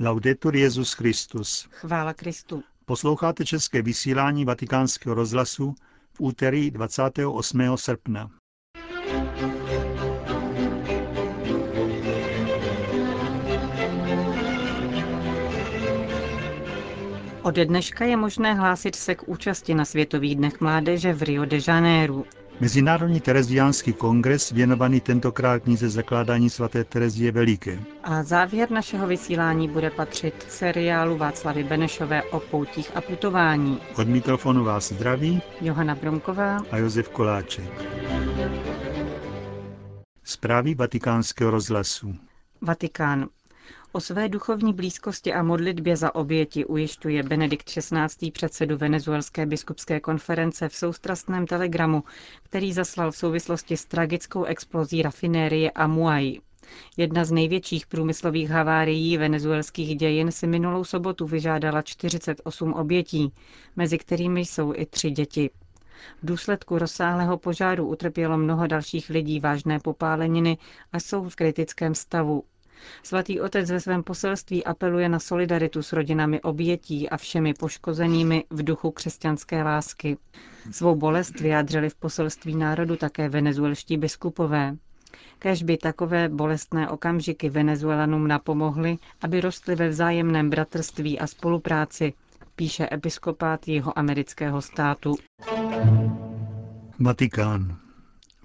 Laudetur Jezus Christus. Chvála Kristu. Posloucháte české vysílání Vatikánského rozhlasu v úterý 28. srpna. Ode dneška je možné hlásit se k účasti na Světových dnech mládeže v Rio de Janeiro. Mezinárodní tereziánský kongres věnovaný tentokrát knize zakládání svaté Terezie Veliké. A závěr našeho vysílání bude patřit seriálu Václavy Benešové o poutích a putování. Od mikrofonu vás zdraví Johana Bromková a Josef Koláček. Zprávy vatikánského rozhlasu. Vatikán. O své duchovní blízkosti a modlitbě za oběti ujišťuje Benedikt XVI. předsedu Venezuelské biskupské konference v soustrastném telegramu, který zaslal v souvislosti s tragickou explozí rafinérie Amuay. Jedna z největších průmyslových havárií venezuelských dějin si minulou sobotu vyžádala 48 obětí, mezi kterými jsou i tři děti. V důsledku rozsáhlého požáru utrpělo mnoho dalších lidí vážné popáleniny a jsou v kritickém stavu. Svatý otec ve svém poselství apeluje na solidaritu s rodinami obětí a všemi poškozenými v duchu křesťanské lásky. Svou bolest vyjádřili v poselství národu také venezuelští biskupové. Kež by takové bolestné okamžiky Venezuelanům napomohly, aby rostly ve vzájemném bratrství a spolupráci, píše episkopát jeho amerického státu. Vatikán.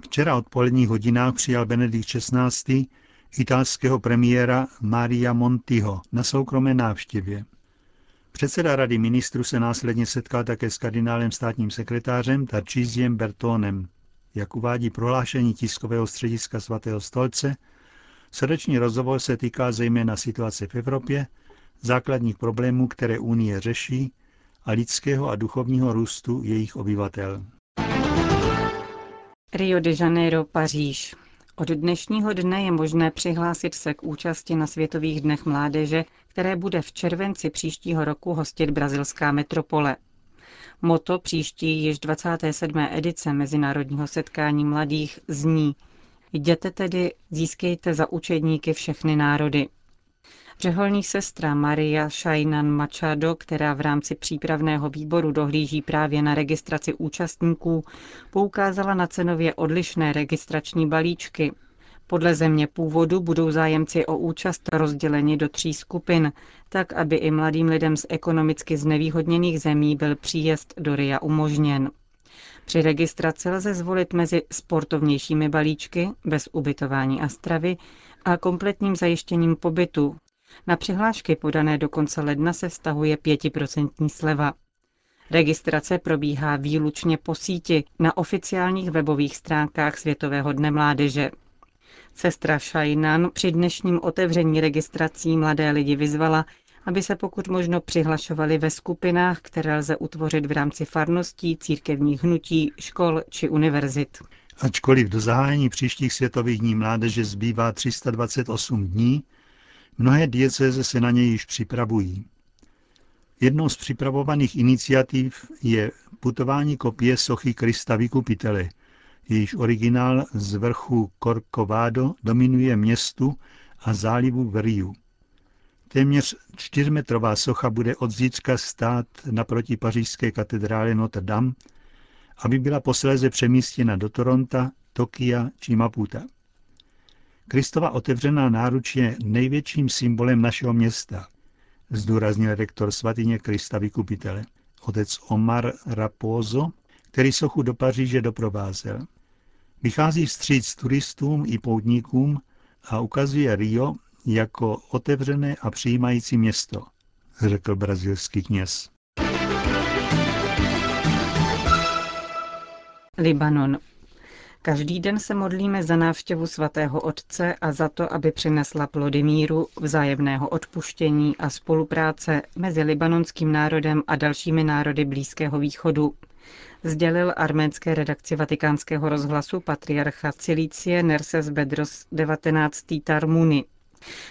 Včera od poledních hodinách přijal Benedikt XVI italského premiéra Maria Montiho na soukromé návštěvě. Předseda rady ministrů se následně setkal také s kardinálem státním sekretářem Tarčíziem Bertonem. Jak uvádí prohlášení tiskového střediska svatého stolce, srdeční rozhovor se týká zejména situace v Evropě, základních problémů, které Unie řeší, a lidského a duchovního růstu jejich obyvatel. Rio de Janeiro, Paříž. Od dnešního dne je možné přihlásit se k účasti na Světových dnech mládeže, které bude v červenci příštího roku hostit brazilská metropole. Moto příští již 27. edice Mezinárodního setkání mladých zní Jděte tedy, získejte za učedníky všechny národy. Řeholní sestra Maria Shainan Machado, která v rámci přípravného výboru dohlíží právě na registraci účastníků, poukázala na cenově odlišné registrační balíčky. Podle země původu budou zájemci o účast rozděleni do tří skupin, tak aby i mladým lidem z ekonomicky znevýhodněných zemí byl příjezd do RIA umožněn. Při registraci lze zvolit mezi sportovnějšími balíčky, bez ubytování a stravy, a kompletním zajištěním pobytu, na přihlášky podané do konce ledna se vztahuje 5% sleva. Registrace probíhá výlučně po síti na oficiálních webových stránkách Světového dne mládeže. Sestra Šajnan při dnešním otevření registrací mladé lidi vyzvala, aby se pokud možno přihlašovali ve skupinách, které lze utvořit v rámci farností, církevních hnutí, škol či univerzit. Ačkoliv do zahájení příštích světových dní mládeže zbývá 328 dní, Mnohé diecéze se na něj již připravují. Jednou z připravovaných iniciativ je putování kopie sochy Krista Vykupitele, jejíž originál z vrchu Corcovado dominuje městu a zálivu v Riu. Téměř čtyřmetrová socha bude od zítřka stát naproti pařížské katedrále Notre Dame, aby byla posléze přemístěna do Toronta, Tokia či Maputa. Kristova otevřená náruč je největším symbolem našeho města, zdůraznil rektor svatyně Krista Vykupitele, otec Omar Raposo, který sochu do Paříže doprovázel. Vychází vstříc turistům i poutníkům a ukazuje Rio jako otevřené a přijímající město, řekl brazilský kněz. Libanon. Každý den se modlíme za návštěvu svatého Otce a za to, aby přinesla plody míru, vzájemného odpuštění a spolupráce mezi libanonským národem a dalšími národy Blízkého východu. Sdělil arménské redakci vatikánského rozhlasu patriarcha Cilicie Nerses Bedros 19. Tarmuni.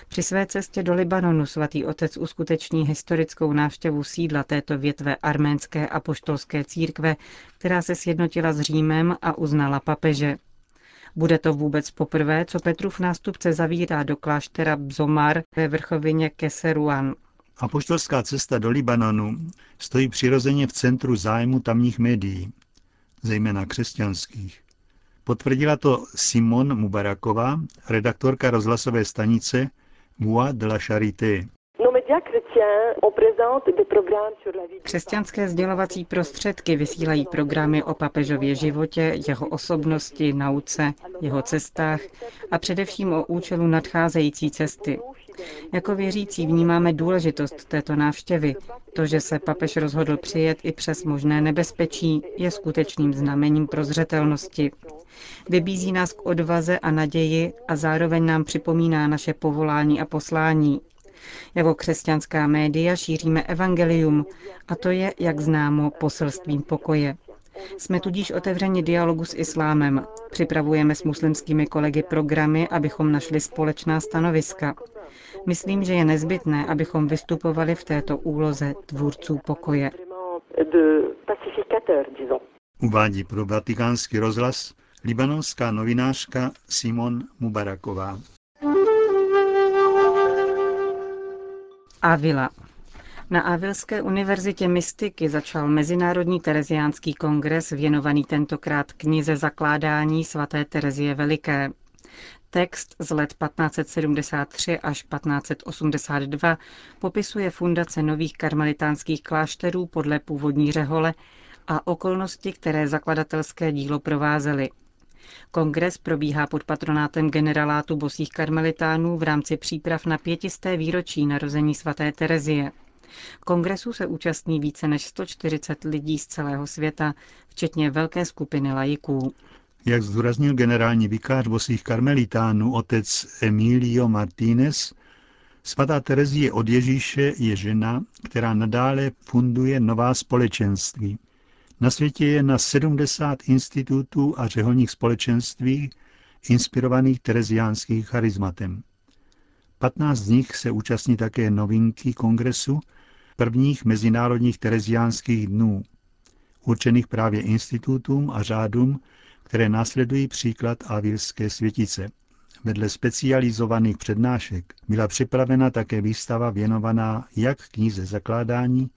Při své cestě do Libanonu svatý otec uskuteční historickou návštěvu sídla této větve arménské apoštolské církve, která se sjednotila s Římem a uznala papeže. Bude to vůbec poprvé, co Petrův nástupce zavírá do kláštera Bzomar ve vrchovině Keseruan. Apoštolská cesta do Libanonu stojí přirozeně v centru zájmu tamních médií, zejména křesťanských. Potvrdila to Simon Mubaraková, redaktorka rozhlasové stanice Voix de la Charité. Křesťanské sdělovací prostředky vysílají programy o papežově životě, jeho osobnosti, nauce, jeho cestách a především o účelu nadcházející cesty. Jako věřící vnímáme důležitost této návštěvy. To, že se papež rozhodl přijet i přes možné nebezpečí, je skutečným znamením prozřetelnosti. Vybízí nás k odvaze a naději a zároveň nám připomíná naše povolání a poslání. Jako křesťanská média šíříme evangelium a to je, jak známo, poselstvím pokoje. Jsme tudíž otevřeni dialogu s islámem. Připravujeme s muslimskými kolegy programy, abychom našli společná stanoviska. Myslím, že je nezbytné, abychom vystupovali v této úloze tvůrců pokoje. Uvádí pro vatikánský rozhlas libanonská novinářka Simon Mubaraková. Avila. Na Avilské univerzitě mystiky začal Mezinárodní tereziánský kongres věnovaný tentokrát knize zakládání svaté Terezie Veliké. Text z let 1573 až 1582 popisuje fundace nových karmelitánských klášterů podle původní řehole a okolnosti, které zakladatelské dílo provázely. Kongres probíhá pod patronátem generalátu bosých karmelitánů v rámci příprav na pětisté výročí narození svaté Terezie. Kongresu se účastní více než 140 lidí z celého světa, včetně velké skupiny lajiků. Jak zdůraznil generální vikář bosých karmelitánů otec Emilio Martínez, svatá Terezie od Ježíše je žena, která nadále funduje nová společenství. Na světě je na 70 institutů a řeholních společenství inspirovaných tereziánských charizmatem. 15 z nich se účastní také novinky kongresu prvních mezinárodních tereziánských dnů, určených právě institutům a řádům, které následují příklad Avilské světice. Vedle specializovaných přednášek byla připravena také výstava věnovaná jak knize zakládání,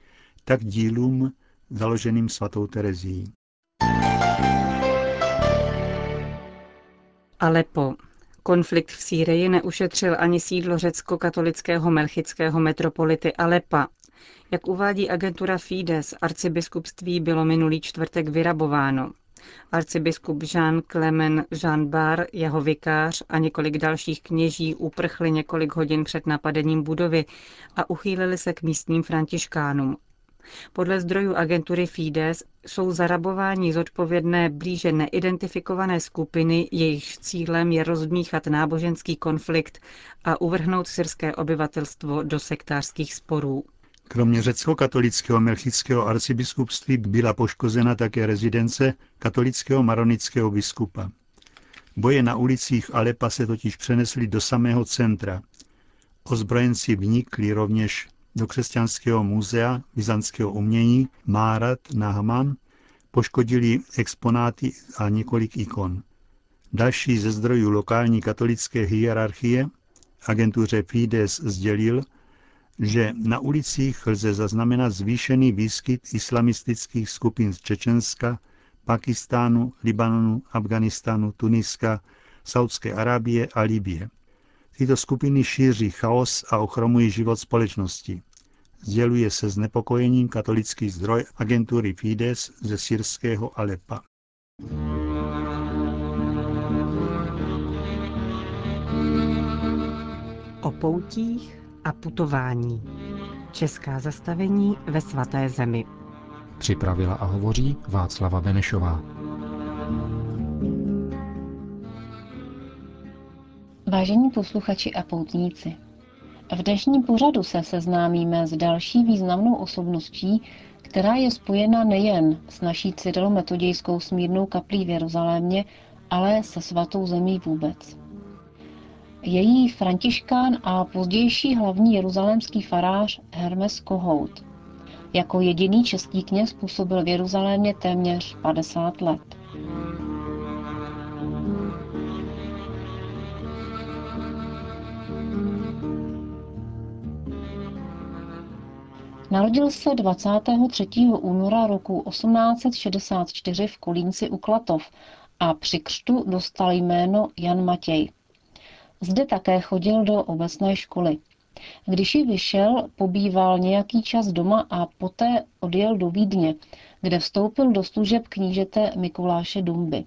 tak dílům založeným svatou Terezí. Alepo. Konflikt v Sýrii neušetřil ani sídlo řecko-katolického melchického metropolity Alepa. Jak uvádí agentura Fides, arcibiskupství bylo minulý čtvrtek vyrabováno. Arcibiskup Jean Clement Jean Bar, jeho vikář a několik dalších kněží uprchli několik hodin před napadením budovy a uchýlili se k místním františkánům. Podle zdrojů agentury Fides jsou zarabování zodpovědné blíže neidentifikované skupiny, jejichž cílem je rozmíchat náboženský konflikt a uvrhnout syrské obyvatelstvo do sektářských sporů. Kromě řecko-katolického melchického arcibiskupství byla poškozena také rezidence katolického maronického biskupa. Boje na ulicích Alepa se totiž přenesly do samého centra. Ozbrojenci vnikli rovněž do křesťanského muzea byzantského umění Márat Nahman, poškodili exponáty a několik ikon. Další ze zdrojů lokální katolické hierarchie agentuře Fides sdělil, že na ulicích lze zaznamenat zvýšený výskyt islamistických skupin z Čečenska, Pakistánu, Libanonu, Afganistánu, Tuniska, Saudské Arábie a Libie. Tyto skupiny šíří chaos a ochromují život společnosti. Sděluje se znepokojením katolický zdroj agentury Fides ze syrského Alepa. O poutích a putování. Česká zastavení ve svaté zemi. Připravila a hovoří Václava Benešová. Vážení posluchači a poutníci, v dnešním pořadu se seznámíme s další významnou osobností, která je spojena nejen s naší cyrilometodějskou smírnou kaplí v Jeruzalémě, ale se svatou zemí vůbec její františkán a pozdější hlavní jeruzalémský farář Hermes Kohout. Jako jediný český kněz působil v Jeruzalémě téměř 50 let. Narodil se 23. února roku 1864 v Kolínci u Klatov a při křtu dostal jméno Jan Matěj. Zde také chodil do obecné školy. Když ji vyšel, pobýval nějaký čas doma a poté odjel do Vídně, kde vstoupil do služeb knížete Mikuláše Dumby.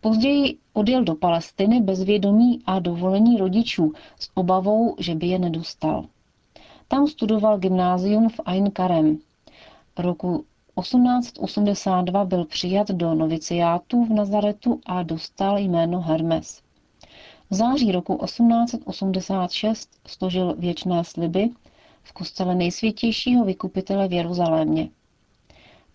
Později odjel do Palestiny bez vědomí a dovolení rodičů s obavou, že by je nedostal. Tam studoval gymnázium v Ain Karem. Roku 1882 byl přijat do noviciátu v Nazaretu a dostal jméno Hermes. V září roku 1886 složil věčné sliby v kostele nejsvětějšího vykupitele v Jeruzalémě.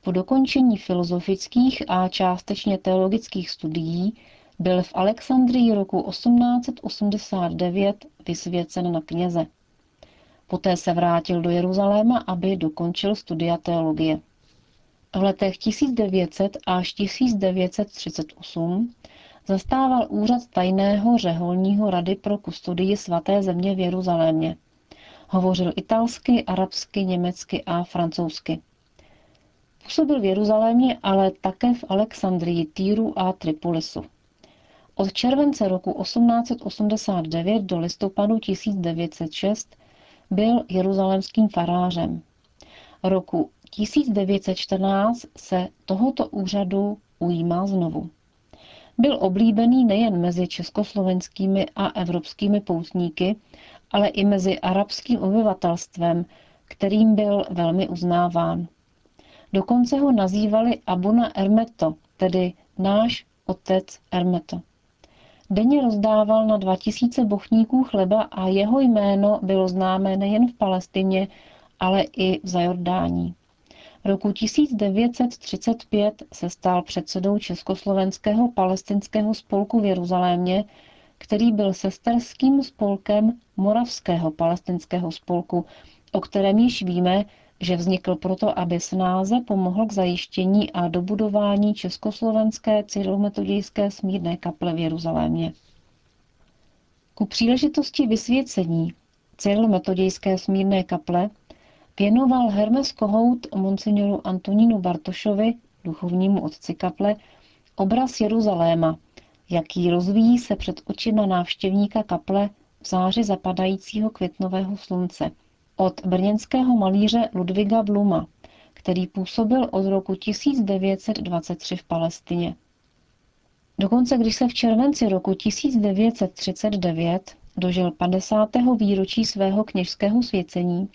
Po dokončení filozofických a částečně teologických studií byl v Alexandrii roku 1889 vysvěcen na kněze. Poté se vrátil do Jeruzaléma, aby dokončil studia teologie. V letech 1900 až 1938 zastával úřad tajného řeholního rady pro kustodii svaté země v Jeruzalémě. Hovořil italsky, arabsky, německy a francouzsky. Působil v Jeruzalémě, ale také v Alexandrii, Týru a Tripolisu. Od července roku 1889 do listopadu 1906 byl jeruzalémským farářem. Roku 1914 se tohoto úřadu ujímá znovu. Byl oblíbený nejen mezi československými a evropskými poutníky, ale i mezi arabským obyvatelstvem, kterým byl velmi uznáván. Dokonce ho nazývali Abuna Ermeto, tedy náš otec Ermeto. Denně rozdával na 2000 bochníků chleba a jeho jméno bylo známé nejen v Palestině, ale i v Zajordání. Roku 1935 se stal předsedou Československého palestinského spolku v Jeruzalémě, který byl sesterským spolkem Moravského palestinského spolku, o kterém již víme, že vznikl proto, aby snáze pomohl k zajištění a dobudování Československé cyrilometodějské smírné kaple v Jeruzalémě. Ku příležitosti vysvěcení cyrilometodějské smírné kaple věnoval Hermes Kohout monsignoru Antonínu Bartošovi, duchovnímu otci kaple, obraz Jeruzaléma, jaký rozvíjí se před očima návštěvníka kaple v záři zapadajícího květnového slunce – od brněnského malíře Ludviga Bluma, který působil od roku 1923 v Palestině. Dokonce když se v červenci roku 1939 dožil 50. výročí svého kněžského svěcení,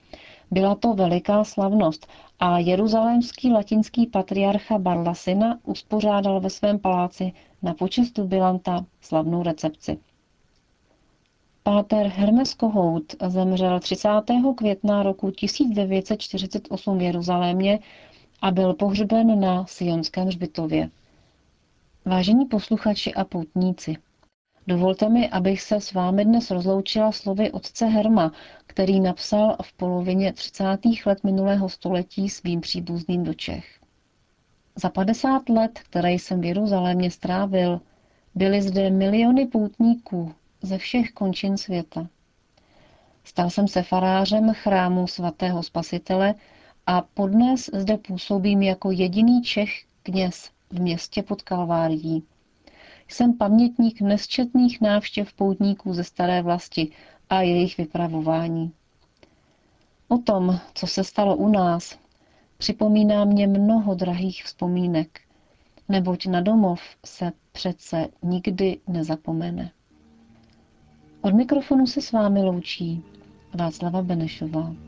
byla to veliká slavnost a jeruzalémský latinský patriarcha Barlasina uspořádal ve svém paláci na počest Bilanta slavnou recepci. Páter Hermes Kohout zemřel 30. května roku 1948 v Jeruzalémě a byl pohřben na Sionském hřbitově. Vážení posluchači a poutníci, dovolte mi, abych se s vámi dnes rozloučila slovy otce Herma, který napsal v polovině 30. let minulého století svým příbuzným do Čech. Za 50 let, které jsem v Jeruzalémě strávil, byly zde miliony poutníků, ze všech končin světa. Stal jsem se farářem chrámu svatého spasitele a podnes zde působím jako jediný Čech kněz v městě pod Kalvárií. Jsem pamětník nesčetných návštěv poutníků ze staré vlasti a jejich vypravování. O tom, co se stalo u nás, připomíná mě mnoho drahých vzpomínek, neboť na domov se přece nikdy nezapomene. Od mikrofonu se s vámi loučí Václava Benešová.